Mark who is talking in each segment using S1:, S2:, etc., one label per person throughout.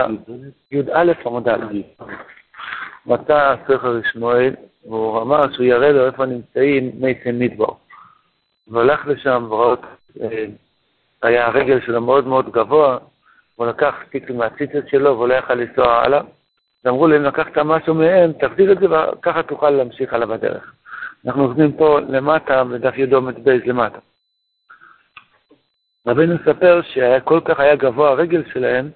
S1: י"א עמוד א', מצא ספר שמואל, והוא אמר שהוא יראה לו איפה נמצאים מייסן מדבור. והולך לשם ורואה, היה הרגל שלו מאוד מאוד גבוה, הוא לקח תיק מהציצות שלו והוא לא יכל לנסוע הלאה. ואמרו לו, אם לקחת משהו מהם, תחזיר את זה וככה תוכל להמשיך הלאה בדרך. אנחנו עובדים פה למטה, בדף ידו בייס למטה. רבינו מספר שהיה כל כך היה גבוה הרגל שלהם,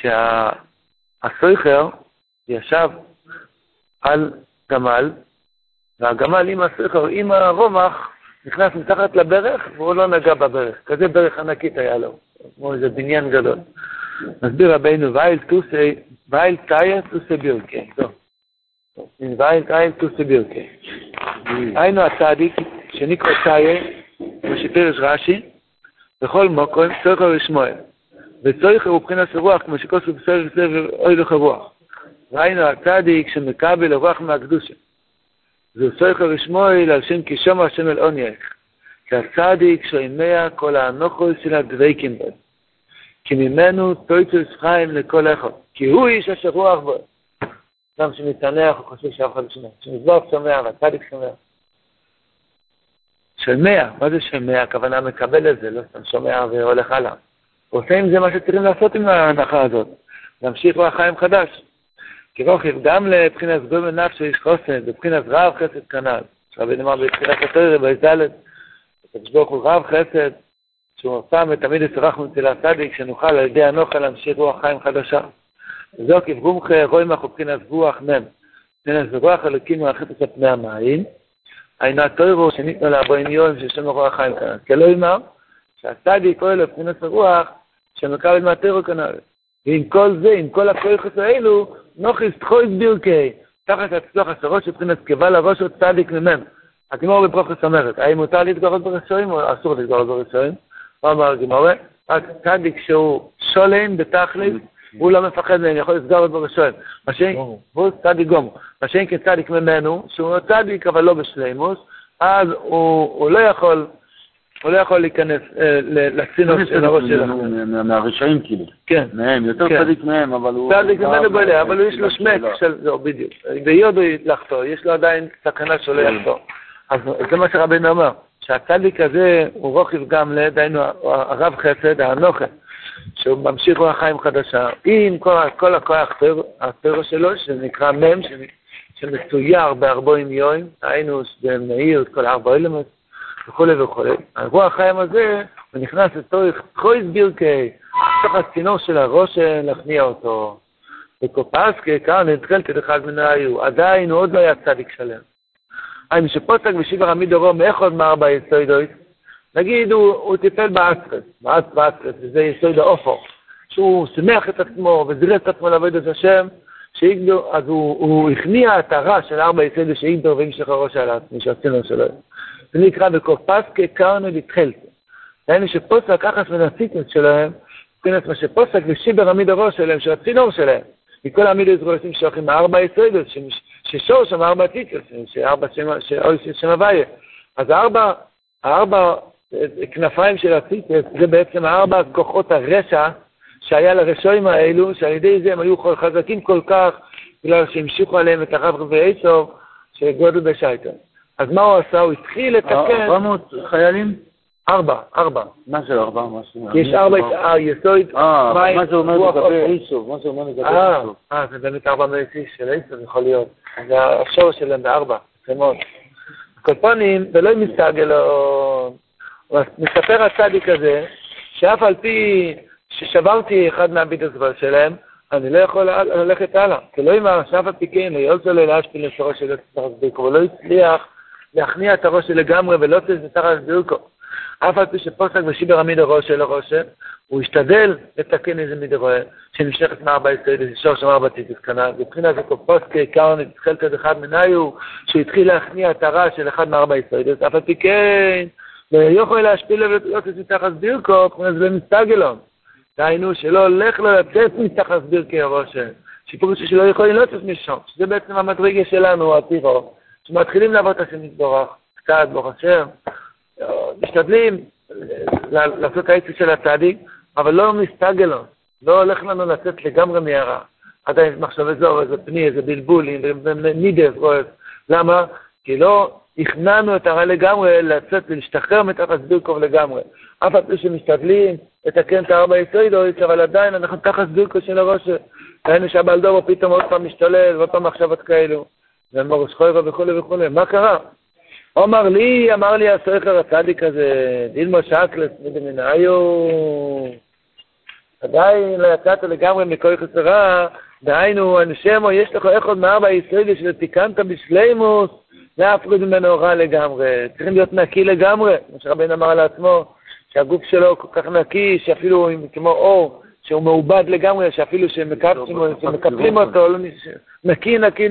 S1: שהסויכר ישב על גמל, והגמל עם הסויכר, עם הרומח, נכנס מתחת לברך, והוא לא נגע בברך. כזה ברך ענקית היה לו, כמו איזה בניין גדול. מסביר רבינו, וייל טוסי, וייל טאיה טוסי בירקי. וייל טאיה טוסי בירקי. היינו הצדיק, שנקרא טאיה, כמו שפירש רש"י, בכל מקום, סויכר ושמואל. וצריך הוא מבחינת הרוח, כמו שכוסו בסדר סבר אוי לך רוח. ראינו הצדיק שמקבל הרוח מהקדושה. זהו סויכו ושמואל על שם כשום השם אל עונייך. כי הצדיק שומע כל האנוכו של הדבקים בו. כי ממנו תויצוס חיים לכל אחד. כי הוא איש אשר רוח בו. אדם שמתענח, הוא חושב שאף אחד לא שומע. שמזבוח שומע, והצדיק שומע. שומע, מה זה שומע? הכוונה מקבל את זה, לא סתם שומע והולך הלאה. עושה עם זה מה שצריכים לעשות עם ההנחה הזאת, להמשיך בחיים חדש. כי רוכב גם לבחינת גדול נפשו איש חוסן, לבחינת רב חסד כנ"ל. רבי נאמר בתחילת התואר, בי"ד, הקדוש ברוך הוא רב חסד, שהוא שם ותמיד יצרחנו אצל הצדיק, שנוכל על ידי הנוכל להמשיך רוח חיים חדשה. וזהו כבומחה רואים אנחנו מבחינת רוח מ', מבחינת רוח אלוקים מרחפת על פני המים, עינה טוירו שניתנו לארבעים יום של שם רוח חיים כנ"ל. כלא יאמר, שהצדיק קורא לבחינת הרוח, שמקבל מהטרו כנ"ל. ועם כל זה, עם כל הכויכות האלו, נוכיס תחויס בירקי, תחת הצלוח עשרות של בחינת קבל הראש עוד צדיק ממנו. הגמור בברוכס אומרת, האם מותר להתגרות ברשעים או אסור להתגרות ברשעים? מה אמר הגמור? רק צדיק שהוא שולם בתכלית, הוא לא מפחד מהם, יכול לסגור את ברשעים. והוא צדיק גומו. מה שאין כצדיק ממנו, שהוא צדיק אבל לא בשלימוס, אז הוא לא יכול הוא לא יכול להיכנס לצינור של הראש שלנו.
S2: מהרשעים כאילו.
S1: כן.
S2: מהם, יותר
S1: כן.
S2: צדיק מהם, אבל הוא...
S1: צדיק ממנו בלע, אבל יש לו שמק של... זהו, בדיוק. ביודו לחטוא, יש לו עדיין סכנה שלא יחטוא. אז זה מה שרבינו אמר, שהצדיק הזה הוא רוכב גם לדיינו הרב חסד, האנוכה, שהוא ממשיך רוח חיים חדשה, עם כל הכוח הטרו שלו, שנקרא מ', שמצויר בארבעים יום, היינו במאיר את כל ארבע אלמנט, וכולי וכולי. הרוח החיים הזה, הוא נכנס לצורך חויס בירקי, לתוך הצינור של הראש להכניע אותו. וקופסקי, כאן נתקלתי אחד מן היו, עדיין הוא עוד לא היה צדיק שלם. האם שפוסק בשיבר עמיד אורו מאיכות מארבע יסוידויס, נגיד הוא, הוא טיפל באסטרס, באסטרס, וזה יסויד האופו, שהוא שמח את עצמו וזירס את עצמו לעבוד את השם, שאיגדו, אז הוא, הוא הכניע את הרע של ארבע יסוידוס שאיגדו והמשך הראש על עצמי, שהצינור שלו. זה נקרא בקופסקי קרנו לתחלתי. היינו שפוסק אחס ונסיטוס שלהם, מבחינת מה שפוסק ושיבר עמיד הראש שלהם, של הצינור שלהם. מכל העמיד הזרועסים שוכרים ארבע יסודות, ששור שם ארבע טיטוס, שארבע שם הוויה. אז הארבע, הארבע כנפיים של הטיטוס, זה בעצם ארבע כוחות הרשע שהיה לרשעים האלו, שעל ידי זה הם היו חזקים כל כך, בגלל שהמשיכו עליהם את הרב רבי עשו, שגודל בשייטן. אז מה הוא עשה? הוא התחיל לתקן...
S2: 400 חיילים?
S1: ארבע, ארבע.
S2: מה זה ארבע?
S1: כי יש ארבע, היסוד,
S2: אה, מה זה אומר לגבי איסוב? מה זה אומר לגבי איסוב?
S1: אה, זה באמת ארבע מאות איש של איסוב, יכול להיות. זה השורש שלהם בארבע, זה מאוד. כל פנים, זה לא מסתגל, מספר הצדיק הזה, שאף על פי ששברתי אחד מהביטוס שלהם, אני לא יכול ללכת הלאה. כי לא אמר, שאף על פי כן, לא יוצא את הראש של הצדיק, אבל לא הצליח להכניע את הראש לגמרי ולא תחת בירקו. אף על פי שפוסק בשיבר עמיד הראש של הראש, הוא השתדל לתקן איזה מיד רואה, שנמשכת מארבע יסוידס, ישור שם ארבע טיטוס כנ"ל. מבחינה זה פוסק קרני, כזה אחד מניו, שהוא התחיל להכניע את הרע של אחד מארבע יסוידס, אף על פי כן, לא יכול להשפיל ולא תזה תחת בירקו, מבחינה זה מסתגלון. דהיינו, שלא הולך לו לצאת מתחת בירקי הראש, שפירוש שלא יכולים לצאת משם, שזה בעצם המדרגה שלנו, הטירו. שמתחילים לעבוד את השם יתברך, קצת, ברוך השם, משתדלים לעשות את העצי של הצדיק, אבל לא מסתגלון, לא הולך לנו לצאת לגמרי מהרע. עדיין מחשב אזור, איזה פני, איזה בלבולים, נידס, למה? כי לא הכנענו את הרע לגמרי לצאת ולהשתחרר מתחת בירקוב לגמרי. אף על פי שמשתדלים לתקן את הארבע יסוידויס, אבל עדיין אנחנו תחת בירקו של הראש. ראינו שהבלדובו פתאום עוד פעם משתולל, ועוד פעם מחשבות כאלו. ומורוס חוירו וכולי וכולי. מה קרה? אומר לי, אמר לי הסוכר הצדיק הזה, דילמו שקלס מדמינאיו, עדיין לא יצאת לגמרי מכל חסרה, דהיינו, אנשמו, יש לך איך עוד מארבע ישראלי שתיקנת בשלימוס, להפריד ממנו רע לגמרי. צריכים להיות נקי לגמרי, כמו שרבן אמר לעצמו, שהגוף שלו כל כך נקי, שאפילו כמו אור, שהוא מעובד לגמרי, שאפילו שמקפלים אותו, לא נקי, נקי,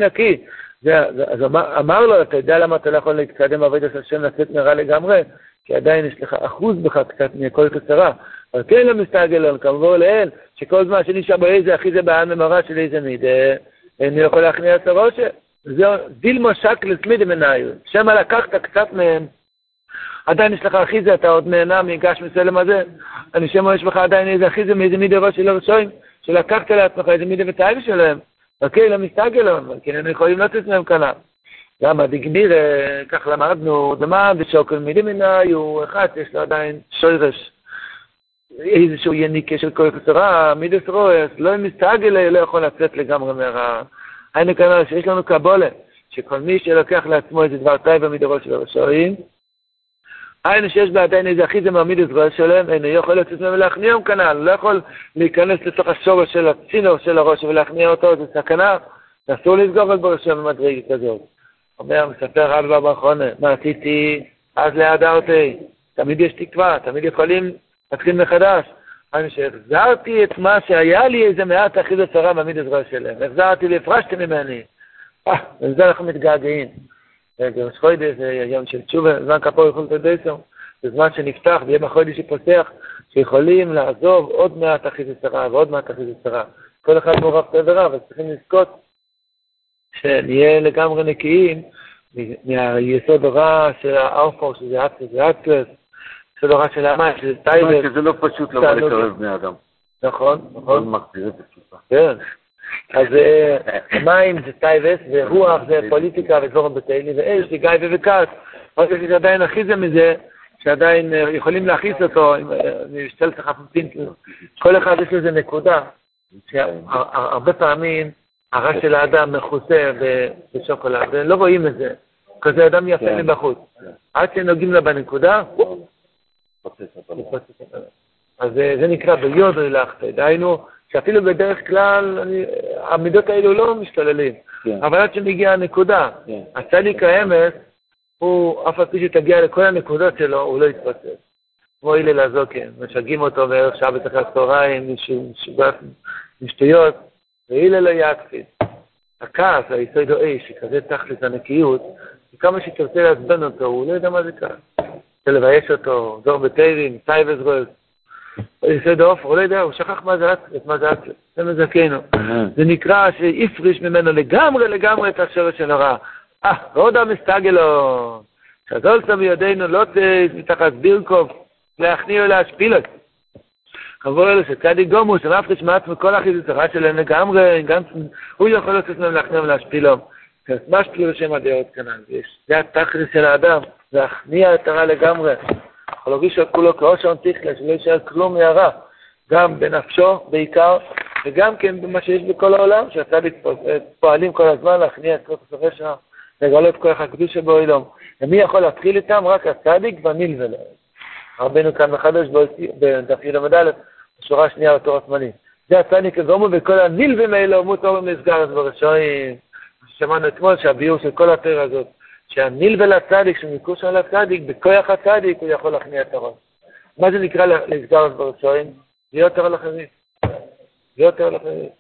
S1: נקי. אז אמר לו, אתה יודע למה אתה לא יכול להתקדם בעבודת השם לצאת מרע לגמרי? כי עדיין יש לך אחוז בך קצת מכל קצרה. אבל כן לא מסתגל כמובן לאל, שכל זמן שנשאר איזה אחי זה בעם ממרא של איזה מידה, אינו יכול להכניע את הראש. זהו, דילמו שק לסמידי מנהיו. שמא לקחת קצת מהם, עדיין יש לך אחי זה, אתה עוד נהנה מגש מסלם הזה. אני שמע יש לך עדיין איזה אחי זה מאיזה מידי ראש של הראשונים, שלקחת לעצמך איזה מידי ותאיב שלהם. אוקיי, לא מסתגלון, כי היינו יכולים לצאת מהם כנ"ל. למה דגמיר, כך למדנו, דמה ושוקל מידי מנהיו, אחד, יש לו עדיין שוירש. איזשהו יניקה של כל קצרה, מידס רועס, לא מסתגל, לא יכול לצאת לגמרי מהרע. היינו כנראה שיש לנו קבולה, שכל מי שלוקח לעצמו איזה דבר טייבה מדורו של הרשעים, היינו שיש בה עדיין איזה אחיזה מעמיד את רועס שלהם, אינו יכול לצאת ממנו להכניעם כנ"ל, לא יכול להיכנס לתוך השורש של הצינור של הראש ולהכניע אותו, זה סכנה, אסור לסגור על בראשו במדרגת כזאת. אומר, מספר רב באחרונה, מה עשיתי? אז לידה אותי. תמיד יש תקווה, תמיד יכולים להתחיל מחדש. אני שהחזרתי את מה שהיה לי איזה מעט אחיז צרה בעמיד עזרה שלהם. החזרתי והפרשתי ממני. אה, לזה אנחנו מתגעגעים. חודש זה יום של תשובה, זמן כפור יכול לתדסו. זה זמן שנפתח, ויום החודש שפותח, שיכולים לעזוב עוד מעט אחיז צרה ועוד מעט אחיז צרה. כל אחד מעורב ורע, אבל צריכים לזכות שנהיה לגמרי נקיים מהיסוד הרע של האופור, שזה אטלס ואטלס. לא רק של המים, שזה טייבר.
S2: זה לא פשוט לבוא לקרב בני אדם.
S1: נכון, נכון.
S2: התשובה.
S1: כן. אז מים זה טייבס, ורוח זה פוליטיקה ודבורם בתהילי, ואש זה גיא וכעס. רק יש עדיין הכי זה מזה, שעדיין יכולים להכניס אותו, אני אשתל את החפופים, כל אחד יש לזה נקודה, שהרבה פעמים הרע של האדם מכוסה בשוקולד, ולא רואים את זה. כזה אדם יפה כן. מבחוץ. עד שנוגעים לה בנקודה, אז זה נקרא ביודו לחטא, דהיינו שאפילו בדרך כלל המידות האלו לא משתוללים, כן. אבל עד שמגיעה הנקודה, כן. הצדיק האמס, הוא, אף על פי שתגיע לכל הנקודות שלו, הוא לא יתפוצץ. כמו הלל הזוקן, משגעים אותו בערך שעה בתחילת משוגעת עם שטויות, והלל לא יקפיד. הכעס, היסוד או אש, שכזה תכלס הנקיות, וכמה שתרצה לעצבן אותו, הוא לא יודע מה זה כעס. רוצה לבייש אותו, זור בטייבים, סייבס רויז, יסוד עוף, הוא לא יודע, הוא שכח מה זה אצלס, מה זה אצלס, זה מזכנו. זה נקרא שהפריש ממנו לגמרי לגמרי את השורש של הרע. אה, ועוד המסתגלו, שזולסה בידינו לא מתחת בירקוב, להכניע ולהשפיל אותו. חבור אלו שצדיק גומו, שמפריש מעצמו כל החיזוץ הרע שלהם לגמרי, גם הוא יכול לעשות להם להכניע ולהשפילו. מה שפילו שם הדעות כנ"ל, זה התכלס של האדם. להכניע את הרע לגמרי. להרגיש את כולו כאושון תכלה, שלא יישאר כלום מהרע, גם בנפשו בעיקר, וגם כן במה שיש בכל העולם, שהצדיק פועלים כל הזמן להכניע את כל הסופי שעה, לגלות כוח הקדוש שבאוילום. ומי יכול להתחיל איתם? רק הצדיק והנלווה להם. רבנו כאן מחדש בדף י"א, בשורה השנייה בתורת זמנים. זה הצדיק הגומו וכל הנלווים האלה אומות אורם נסגר אז ברשעים. שמענו אתמול שהביאור של כל התרא הזאת, שהנלווה לצדיק, שמיקוש על הצדיק, בכוח הצדיק הוא יכול להכניע את הראש. מה זה נקרא לסגר ברצועים? להיות אור לחרית. להיות אור לחרית.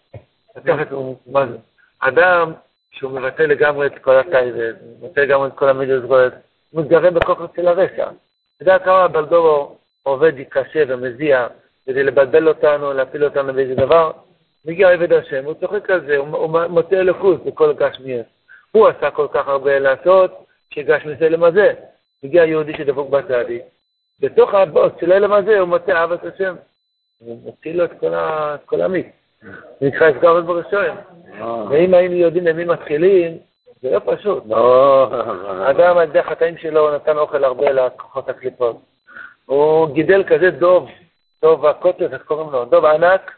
S1: לקחת, מה זה? אדם שהוא מבטא לגמרי את כל הטייבט, מבטא לגמרי את כל המידות הוא מתגרה בכוח של הרשע. אתה יודע כמה הבלדורו עובד קשה ומזיע כדי לבלבל אותנו, להפיל אותנו באיזה דבר? מגיע עבד השם, הוא צוחק על זה, הוא מוצא אלוקות בכל גשמיאס. הוא עשה כל כך הרבה לעשות, שהגש מזה למזה. הגיע יהודי שדבוק בצדיק, בתוך הבוס של אלם הזה הוא מוצא אהבת השם. ומציל לו את כל המיץ. זה נקרא אסגר בראשון. ואם היינו יודעים למי מתחילים, זה לא פשוט. אדם, על דרך החטאים שלו, נתן אוכל הרבה לכוחות הקליפות. הוא גידל כזה דוב, דוב הקוטר, איך קוראים לו? דוב ענק,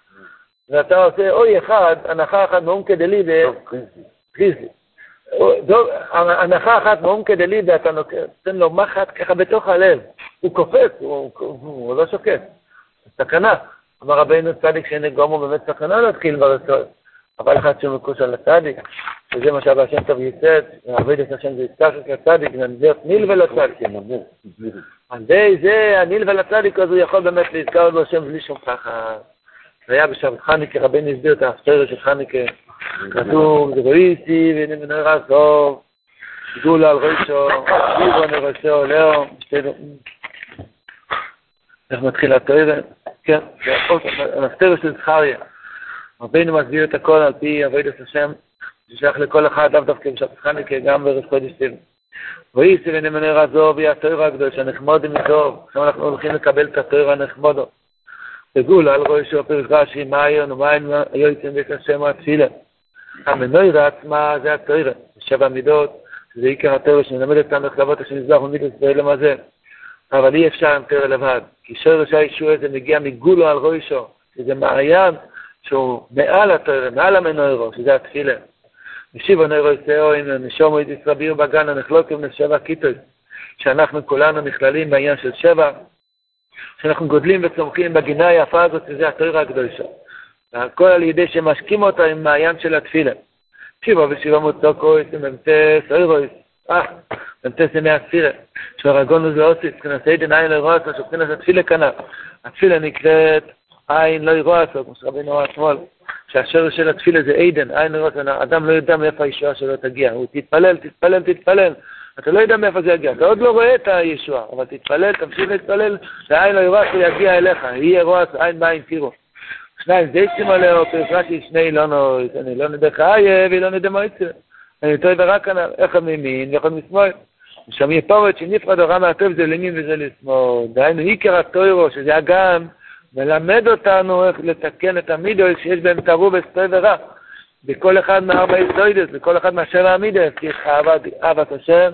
S1: ואתה עושה אוי אחד, הנחה אחת מאום כדלי הנחה אחת מאום כדלי ואתה נותן לו מחט ככה בתוך הלב. הוא קופץ, הוא לא שוקט. סכנה. אמר רבינו צדיק שאין גומו באמת סכנה להתחיל ברצון. אבל אחד שהוא מקוש על הצדיק, וזה מה שאבא השם טוב ייסד, ועבד את השם זה יצטרך את הצדיק, ונדבר ניל ולצדיק. על ידי זה, הניל ולצדיק, אז הוא יכול באמת להזכר לו השם בלי שום ככה. זה היה בשבת חניקה, רבינו הסביר את ההפטרה של חניקה, כתוב, זה איתי והנה מנהרה סוף, גדולה על ראשו, גיבו נראשו, לאו, איך מתחיל התואר? כן, זה ההפטרה של זכריה. רבינו מסביר את הכל על פי עבודת השם, ששייך לכל אחד, לאו דווקא בשבת חניקה, גם בערב חודש טבע. ואיסי ונמנר והיא התואר הגדול, שהנחמודים איתו, עכשיו אנחנו הולכים לקבל את התואר הנחמודו. וגול על ראשו פרש רש"י, מה היום ומה היועצים בית השם התפילה. המנוירה עצמה זה התואר, שבע מידות, שזה עיקר התואר שמלמד איך לעבוד השם מזבח ומידות באלם הזה. אבל אי אפשר עם תואר לבד, כי שורש הישוע הזה מגיע מגולו על ראשו, שזה מעיין שהוא מעל התואר, מעל המנוירו, שזה התפילה. משיבו נוירו יצאו עם נשומו את ישראביר בגן הנחלוקים לשבע כיתות, שאנחנו כולנו נכללים בעניין של שבע, שאנחנו גודלים וצומחים בגינה היפה הזאת, שזה התואר הקדושה. והכל על ידי שמשקים אותה עם מעיין של התפילה. שיבו ושיבו מוצוקו, ממצא סוירויס, אה, ממצא סמי הספירה, שהרגונו זה אוסיס, כנס עדן עין לא ירואה אותו, שכנס התפילה כנף. התפילה נקראת עין לא אותו, כמו שרבינו אמר אתמול. שהשורש של התפילה זה עדן, עין לראות, אדם לא יודע מאיפה הישועה שלו תגיע, הוא תתפלל, תתפלל, תתפלל, אתה לא יודע מאיפה זה יגיע, אתה עוד לא רואה את הישועה, אבל תתפלל, תמשיך להתפלל, שהעין לא ירואה שיגיע אליך, יהיה רואה עין בעין תראו. שניים זה סימו לאו, פרש רש"י שני לא אני לא נדע חיה ולא נדע מועצה. אני טועה ורק כאן, איך מימין ואיך משמאל. שם יהיה פורט שנפרד הוראה מהטוב זה לימין וזה לשמאל. דהיינו עיקר הטוירו, שזה הגן, מלמד אותנו איך לתקן את המידות שיש בהם תרובס טוב ורע. בכל אחד מארבע יסוידס, בכל אחד מהשבע המידס, כי אהבת השם,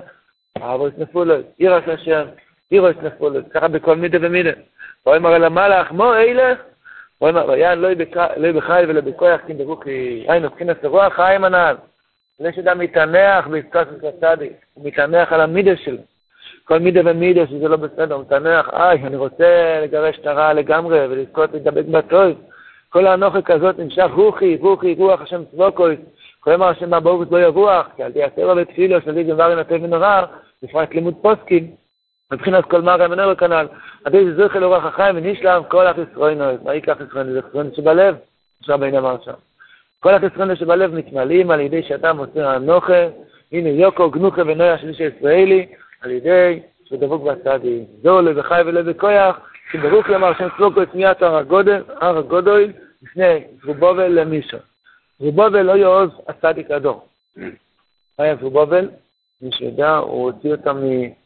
S1: אהבות נפולות, אירס השם, אירוס נפולות, ככה בכל מידה ומידה. רואים הרי למלאך, מו אילך, רואים הרי יען לא בחי ולא בכוח, כי ברוכי, היינו, מבחינת רוח חיים הנעל. זה שאדם מתענח בעסקת הצדיק, הוא מתענח על המידס שלו. כל מידה ומידה שזה לא בסדר, הוא מתענח, איי, אני רוצה לגרש את הרע לגמרי ולזכות להידבק בטוב. כל הנוחק הזאת נמשך רוחי, רוחי, רוח השם צבוקוי. כל אמר השם מהבורס לא ירוח, כי על די הטבע ותפילו, שלי גמר נטב ונורר, בפרט לימוד פוסקים. מבחינת כל מרא מנרו כנ"ל, עדי זה זוכר לרוח החיים ונשלם כל אח ישרונוס. מה ייקח ישרונוס? זה ישרונוס שבלב, בין אמר שם. כל אח ישרונוס שבלב מתמלאים על ידי שאתה מוסר הנוכה, הנה יוקו גנוכה ונויה שליש הישראלי, על ידי שדבוק בצדיק. זו לבחי ולבכויח, שברוך לומר שם צלוקו את מיית הר הגודל, הר הגודל, לפני זרובובל למישו. זרובובל לא יעוז הצדיק הדור. מה היה זרובובל? מי שיודע, הוא הוציא אותם מפגרקבט.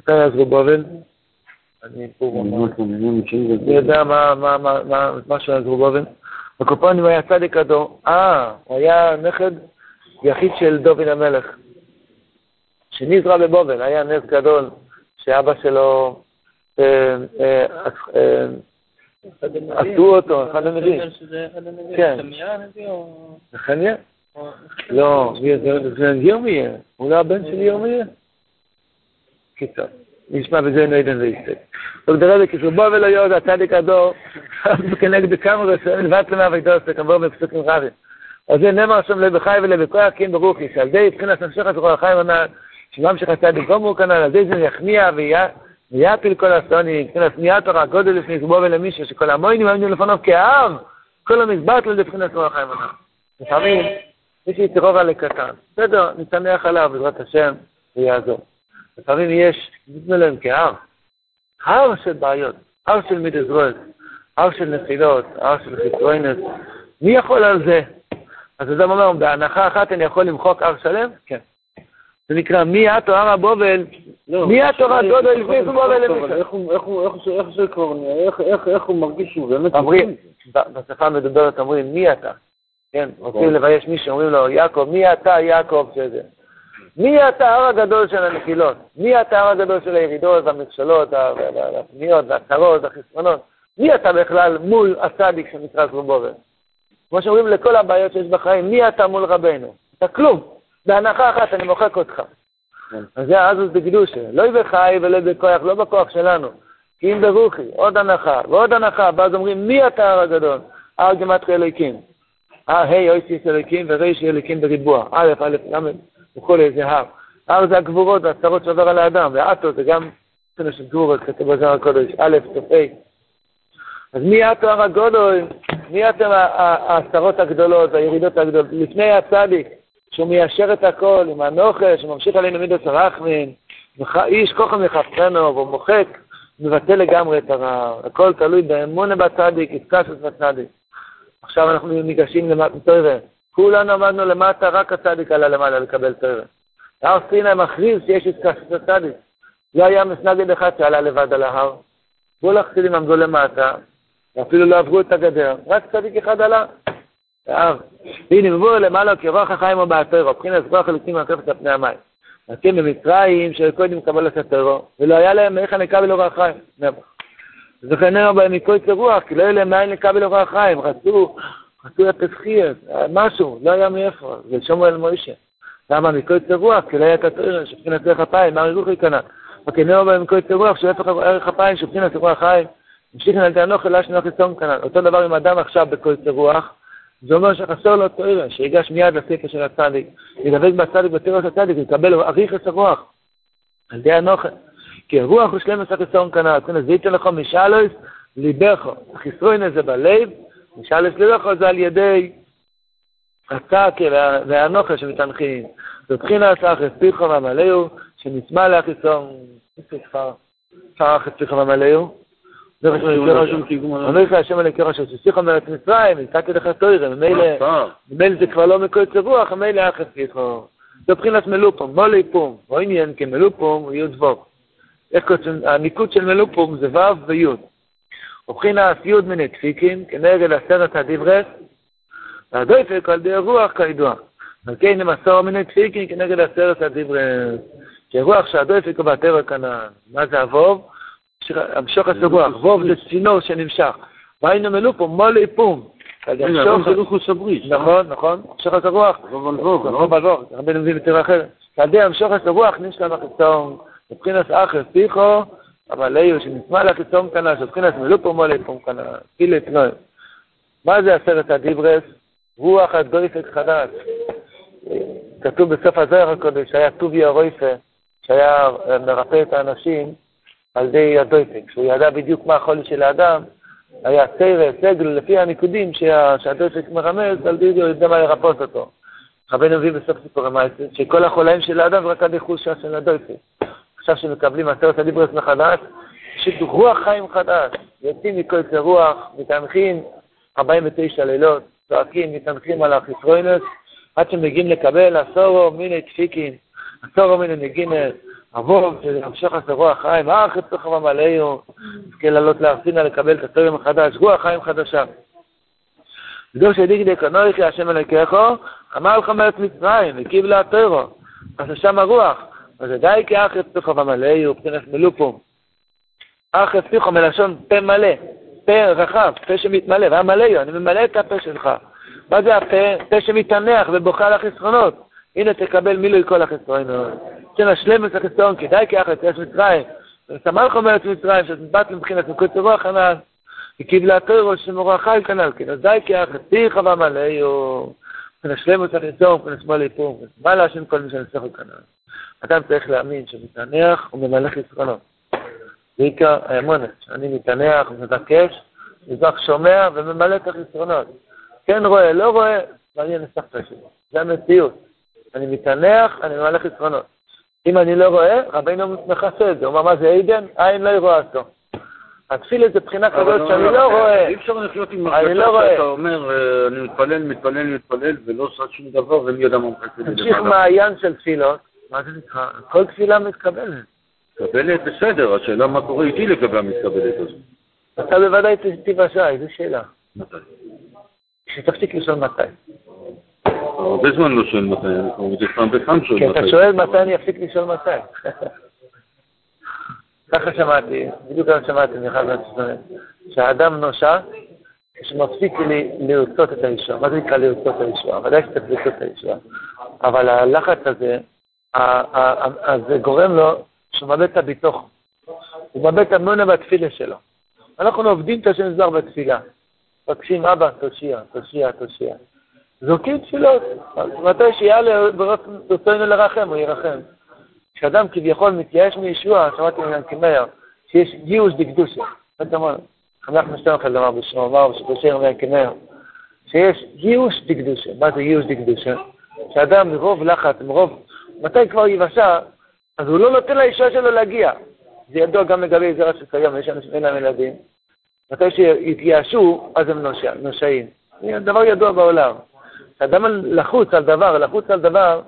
S1: מתי היה זרובובל? אני פה אני יודע מה על זרובובל. הקופונים היה צדיק הדור. אה, הוא היה נכד יחיד של דוד המלך. שנזרע בבובל, היה נס גדול שאבא שלו, אה, אה, אה, עשו אותו, אחד הנביאים. כן. נחמיה? לא, זה ירמיה, הוא לא הבן של ירמיה? קיצור, נשמע בזה נוידן ויסטק. דוקטור רבי כסרבו ולא יוד, הצדיק הדור, כנגד כמה רשעים, לבט למה וידוסק, כמובן בפסוקים רבים. אז זה נאמר שם לבחי ולבכוח, כן ברוכי, שעל די מבחינת נמשך את רוח החיים הנ"ל, שממשיך הצדיק גומו כנ"ל, על זה זה יכניע ויעפיל כל הסונים, מבחינת שמיעת תורה, גודל לפני זבוב ולמישהו, שכל המוינים היו לפניו כאב, כל המזבט לו לבחינת רוח חיים הנ"ל. לפעמים, מי שיתרוב על לקטן, בסדר, נתנח עליו בעזרת השם, ויעזור. לפעמים יש, נדמה להם כהר, הר של בעיות, הר של מידזרויות, הר של נפילות, הר של חיסרונס, מי יכול על זה? אז אדם אומר, בהנחה אחת אני יכול למחוק הר שלם? כן. זה נקרא מי עתו הר הבובל, לא, מי התורה גודל לפני זבובל
S2: למישהו. איך זה כבר נראה, איך הוא מרגיש שהוא באמת...
S1: אומרים, בשפה המדוברת אומרים מי אתה, כן, רוצים לבייש מישהו, אומרים לו יעקב, מי אתה יעקב שזה. מי אתה הר הגדול של הנפילות? מי אתה הר הגדול של הירידות והמכשלות, הפניות והצרות והחסרונות? מי אתה בכלל מול הצדיק שנקרא זבובל? כמו שאומרים לכל הבעיות שיש בחיים, מי אתה מול רבנו? אתה כלום. בהנחה אחת אני מוחק אותך. כן. אז זה אז בקדושה. לא בחי ולא בכוח, לא בכוח שלנו. כי אם ברוכי, עוד הנחה ועוד הנחה, ואז אומרים, מי אתה הר הגדול? הר גמטרי אלוקים. הר ה' אויסיס אלוקים וריש אלוקים בריבוע. א', א', ל', וכולי, זה הר. הר זה הגבורות והצרות שעובר על האדם, ועטו זה גם סצנה של גבורות, כתוב בזר הקודש, א', ה'. אז מי עטו הר הגדול? מי אתם העשרות הגדולות, הירידות הגדולות? לפני הצדיק. שהוא מיישר את הכל עם הנוכל, שממשיך עלינו מידס הרחמים, איש כוחו מחפרנו, והוא מוחק, מבטל לגמרי את הרע. הכל תלוי באמונה בצדיק, התקשת בצדיק. עכשיו אנחנו ניגשים לתוירה. כולנו עמדנו למטה, רק הצדיק עלה למעלה לקבל תוירה. הר סיני מכריז שיש התקשת בצדיק. לא היה מסנגד אחד שעלה לבד על ההר. כל החסידים עמדו למטה, ואפילו לא עברו את הגדר, רק צדיק אחד עלה. והנה מבואר למעלה כרוח החיים או באתרו, מבחינת כוח אלוקים מהקפת על פני המים. אתם במצרים שקודם קבלת הטרו, ולא היה להם איך הנקבל אורח חיים. וכן נאמר בהם מקוץ הרוח, כי לא היה להם מאין לקבל אורח חיים, רצו, רצו לתסחיר, משהו, לא היה מאיפה, זה שומר אל מוישה. למה מקוץ הרוח? כי לא היה את התורה, שבחינת ערך אפיים, מה כנ"ל. וכן נאמר בהם מקוץ הרוח, שלפח ערך אפיים, שבחינת רוח חיים, המשיך על ידי הנוכל, לא שנוח לצום כנ"ל. אותו דבר עם אדם עכשיו בקוץ הרוח, זה אומר שחסר לו תוירה, שיגש מיד לספר של הצדיק, ידבק בצדיק בתוירה של הצדיק, יקבל אריך את הרוח, על ידי הנוכל. כי הרוח הוא שלם עשה חסרון כנ"ל, כנ"ל זה ייתן לך משאלוס ליבך, חסרון הזה בלב, משאלוס ליבך זה על ידי הצעקה והנוכל שמתנחים. זו בחינה סחר פיך ומלאו, שנצמא להחיסון, איזה כפר, כפר חצפיך ומלאו, אומר לך השם אלוקיך אשר מארץ מצרים, נתתי לך תוירה, ממילא זה כבר לא מקוץ רוח, ממילא אך אפיכו. זה מבחינת מלופום, מולי פום, או עניין כמלופום הוא יוד וו. הניקוד של מלופום זה וו ויוד. ובחינת יוד מיני דפיקים, כנגד עשרת הדברס, והדויפק על די רוח כידוע. על כן נמסור מיני דפיקים כנגד עשרת הדברס. שרוח שהדויפק הוא בטבע כנען. מה זה אבוב? המשוך הסגוח, ווב זה צינור שנמשך. והיינו מלאו פה מולי פום. נכון, נכון, המשוך הסגוח. ווב על ווב, רבי נביא בתורה אחרת. על ידי המשוך הסגוח נשלם החיצון, מבחינת אחר פיחו, אבל היו שנשמע לחיצון כנ"ל, שבחינת מלאו פה מולי פום כנ"ל, פילה פנוי. מה זה עשרת הדיברס? רוח הדויפק חדש. כתוב בסוף הזוהר הקודש, שהיה טוביה רויפה, שהיה מרפא את האנשים, על ידי הדויפק, שהוא ידע בדיוק מה החולי של האדם, היה סרט, סגל, לפי הניקודים שה, שהדויפק מרמז, על ידי הוא יודע מה לרפות אותו. רבנו מביא בסוף סיפור המעשת, שכל החולאים של האדם רק עד חושה של הדויפק. עכשיו שמקבלים עשרת הדיברס מחדש, פשוט רוח חיים חדש, יוצאים מכל זה רוח, מתענכים 49 לילות, צועקים, מתענכים על החיסרוינס, עד שמגיעים לקבל עשורו מיני דפיקין, עשורו מיני נגינס, אבוב, שהמשך עשה רוח חיים, אה, חמם עלינו, נזכה לעלות לארצינה לקבל את התורם החדש, רוח חיים חדשה. קדוש ידיגדי כנוריכי השם אלוקיכו, אמר לך מארץ מצרים, וקיב לה הטרו, אז שם הרוח, אז די כי אחר פתוחו ומלאו, פתנס מלופום. אחר פתוחו מלשון פה מלא, פה רחב, פה שמתמלא, והמלאו, אני ממלא את הפה שלך. מה זה הפה? פה שמתענח ובוכה על החסרונות. הנה תקבל מילוי כל החסרונות. שנשלם את החסרון, כדאי כי אחת ארץ מצרים. וסמלכו מארץ מצרים, שבת מבחינת מקוץ הרוח הנ"ל, וקיבלה תוירו שמורה חי כנ"ל, כן, אז די כי אחת ונשלם את החסרון, ונשמאל ליפום, מה להשם כל מי שנסחו כנ"ל. אדם צריך להאמין שמתענח וממלא חסרונות. בעיקר האמונת, שאני מתענח ומבקש, מזרח שומע וממלא את החסרונות. כן רואה, לא רואה, ואני אנסח את השני. זה המציאות. אני מתענח, אני ממלא חסרונות. אם אני לא רואה, רבינו מכסה את זה. הוא אומר, מה זה עדן? עין לא ירואה אותו. התפילה זה בחינה כזאת שאני לא רואה.
S2: אי אפשר לחיות עם הרגשה לא שאתה אומר, אה, אני מתפלל, מתפלל, מתפלל, ולא עושה שום דבר, ומי יודע מה מחכה
S1: לדבר. תמשיך מעיין של תפילות, מה זה נקרא? כל תפילה מתקבלת.
S2: מתקבלת בסדר, השאלה מה קורה איתי לגבי המתקבלת הזאת.
S1: אתה בוודאי תיוושע, איזו שאלה. מתי? שתפסיק לשאול מתי.
S2: הרבה זמן לא שואל מתי, אני מדי פעם בפעם שואל
S1: מתי. כי אתה שואל מתי אני אפסיק לשאול מתי. ככה שמעתי, בדיוק ככה שמעתי מאחד מהצדדים, שהאדם נושע כשמפסיק לרצות את הישועה. מה זה נקרא לרצות את הישועה? ודאי שצריך לרצות את הישועה. אבל הלחץ הזה, זה גורם לו שהוא מאבד את הביטוח. הוא מאבד את המונה בתפילה שלו. אנחנו עובדים את השם זר בתפילה. מבקשים, אבא, תושיע, תושיע, תושיע. זורקים תפילות. מתי שיעלה ברצונו לרחם, הוא ירחם. כשאדם כביכול מתייאש מישוע, שמעתי מינקי מאיר, שיש גיוס דקדושה. חנך משתן חלד אמר בשמו, אמר שבשם מינקי מאיר, שיש גיוס דקדושה. מה זה גיוס דקדושה? שאדם מרוב לחץ, מרוב, מתי כבר יבשע, אז הוא לא נותן לישועה שלו להגיע. זה ידוע גם לגבי זרע של כיום, יש אנשים אין להם ילדים. מתי שיתייאשו, אז הם נושעים. זה דבר ידוע בעולם. כשאדם לחוץ על דבר, לחוץ על דבר,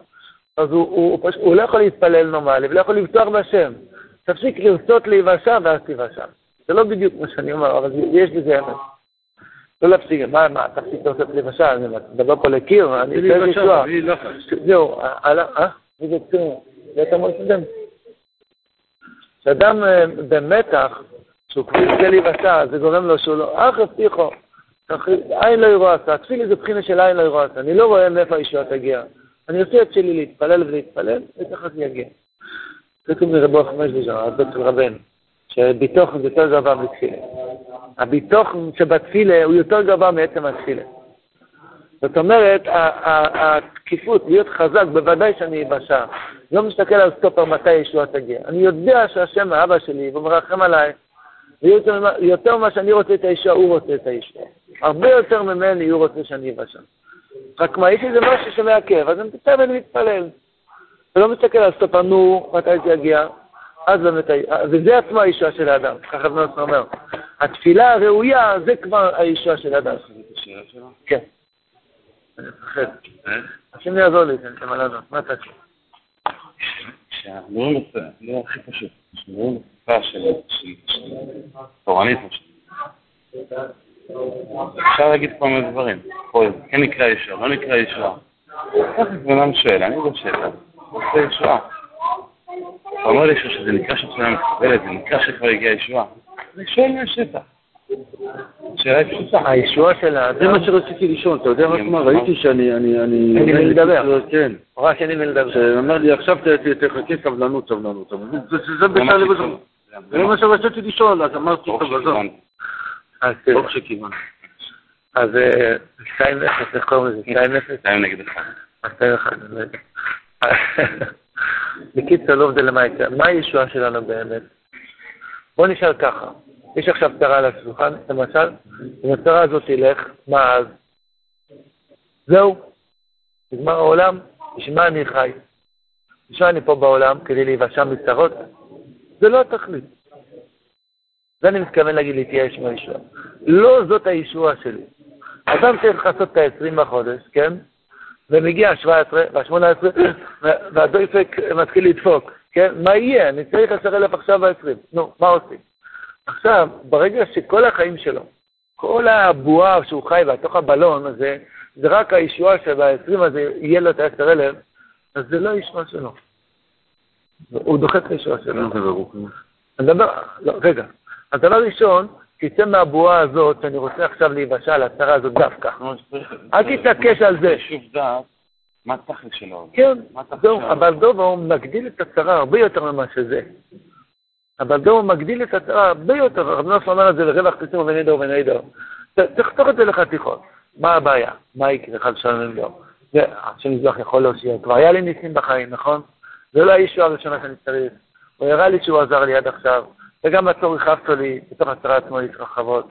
S1: אז הוא, הוא, הוא, הוא לא יכול להתפלל נורמלי, ולא יכול לבטוח בהשם. תפסיק לרצות להיוושע ואז תיוושע. זה לא בדיוק מה שאני אומר, אבל יש בזה אמת. לא להפסיק, מה, מה, תפסיק לרצות להיוושע, אני מדבר פה לקיר, אני
S2: אתן לשוע.
S1: זהו, אה? מי זה קיר? זה אתה אומר סטודנט. כשאדם אה, במתח, שהוא כבר יזכה להיוושע, זה גורם לו שהוא לא, אך הבטיחו, עין לא ירוע עשה, תפילי זה בחינה של עין לא ירוע עשה, אני לא רואה מאיפה הישועה תגיע. אני עושה את שלי להתפלל ולהתפלל, וככה זה יגיע. זה כמו רבו חמש בזמן, הדוד של רבנו, שביטוחן זה יותר גבוה מתפילה. הביטוחן שבתפילה הוא יותר גבוה מעצם התפילה. זאת אומרת, התקיפות, להיות חזק, בוודאי שאני אבשע. לא מסתכל על סטופר מתי ישועה תגיע. אני יודע שהשם האבא שלי, והוא מרחם עליי, ויותר ממה שאני רוצה את הישועה, הוא רוצה את הישועה. הרבה יותר ממני הוא רוצה שאני אבשע. רק מה, יש איזה משהו שמעכב, אז אני מתפלל ואני מתפלל. ולא מסתכל על סטופר, נו, מתי זה יגיע? אז באמת, וזה עצמו הישועה של האדם, ככה בן אומר. התפילה הראויה, זה כבר הישועה של האדם. כן. אני מפחד. השם יעזור לי, כן, מה לענות, מה אתה
S2: שהנאום לא הכי פשוט, שהנאום השפה של תורנית, אפשר להגיד כל מיני דברים, כן נקרא ישועה, לא נקרא ישועה. איך בן אדם שואל, אני לא שואל, זה ישועה. אתה אומר לי שזה נקרא שתפילה מתקבלת, זה נקרא שכבר הגיעה ישועה. אני שואל מהשטח.
S1: שאלה פשוטה. הישועה של האדם...
S2: זה מה שרציתי לשאול, אתה יודע מה, ראיתי שאני... אני
S1: אין לי מי לדבר.
S2: כן.
S1: רק אין לי מי לדבר.
S2: שאמר לי, עכשיו תחכה סבלנות, סבלנות. זה בכלל זה מה שרציתי לשאול, אז אמרתי, טוב, עזוב.
S1: ברוך שכיוון. אז 2-0, איך קוראים לזה? 2-0?
S2: 2 נגד 1.
S1: 2 1, בקיצור, לא הבדל למה יקרה. מה הישועה שלנו באמת? בוא נשאל ככה. יש עכשיו צרה על השולחן, למשל, אם הצרה הזאת תלך, מה אז? זהו, נגמר העולם, בשביל מה אני חי? בשביל אני פה בעולם? כדי להיוושע מצרות? זה לא התכלית. זה אני מתכוון להגיד להתייאש מהישועה. לא זאת הישועה שלי. אדם צריך לעשות את ה-20 בחודש, כן? ומגיע ה-17 וה-18 והדופק מתחיל לדפוק, כן? מה יהיה? אני צריך 10,000 עכשיו ב-20. נו, מה עושים? עכשיו, ברגע שכל החיים שלו, כל הבועה שהוא חי בה, תוך הבלון הזה, זה רק הישועה שב-20 הזה יהיה לו את ה-10,000, אז זה לא הישועה שלו. הוא דוחה את הישועה שלו. הדבר, לא, רגע. הדבר ראשון, תצא מהבועה הזאת, שאני רוצה עכשיו להיוושע על הצרה הזאת דווקא. אל תתעקש על זה.
S2: מה התכלס שלו?
S1: כן, אבל דוב הוא מגדיל את הצרה הרבה יותר ממה שזה. אבל דור מגדיל את הצרה הרבה יותר, רב נוסף אומר את זה לרווח קיצור ונדר ונדר. תחתוך את זה לחתיכות. מה הבעיה? מה יקרה חד שלום לא? השם יזבח יכול להושיע. כבר היה לי ניסים בחיים, נכון? זה לא הישוע הראשונה שאני צריך. הוא הראה לי שהוא עזר לי עד עכשיו, וגם הצורך הכאבתו לי בתוך הצרה עצמו להתרחבות.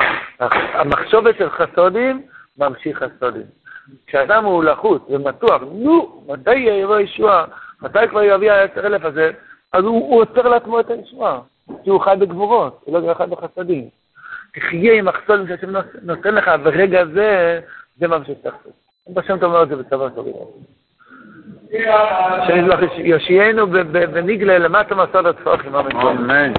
S1: המחשבת של חסודים ממשיך חסודים. כשאדם הוא לחוץ ומתוח, נו, מתי יבוא ישוע? מתי כבר יביא העשר אלף הזה? אז הוא עוצר לעצמו את הישועה. כי הוא חי בגבורות, הוא לא חי בחסדים. תחיה עם החסודים שהשם נותן לך, ברגע זה, זה מה שצריך לעשות. בשם אתה אומר את זה בצבא טוב. השם יושיענו בניגלה למטה מסוד התפוחים. אמן.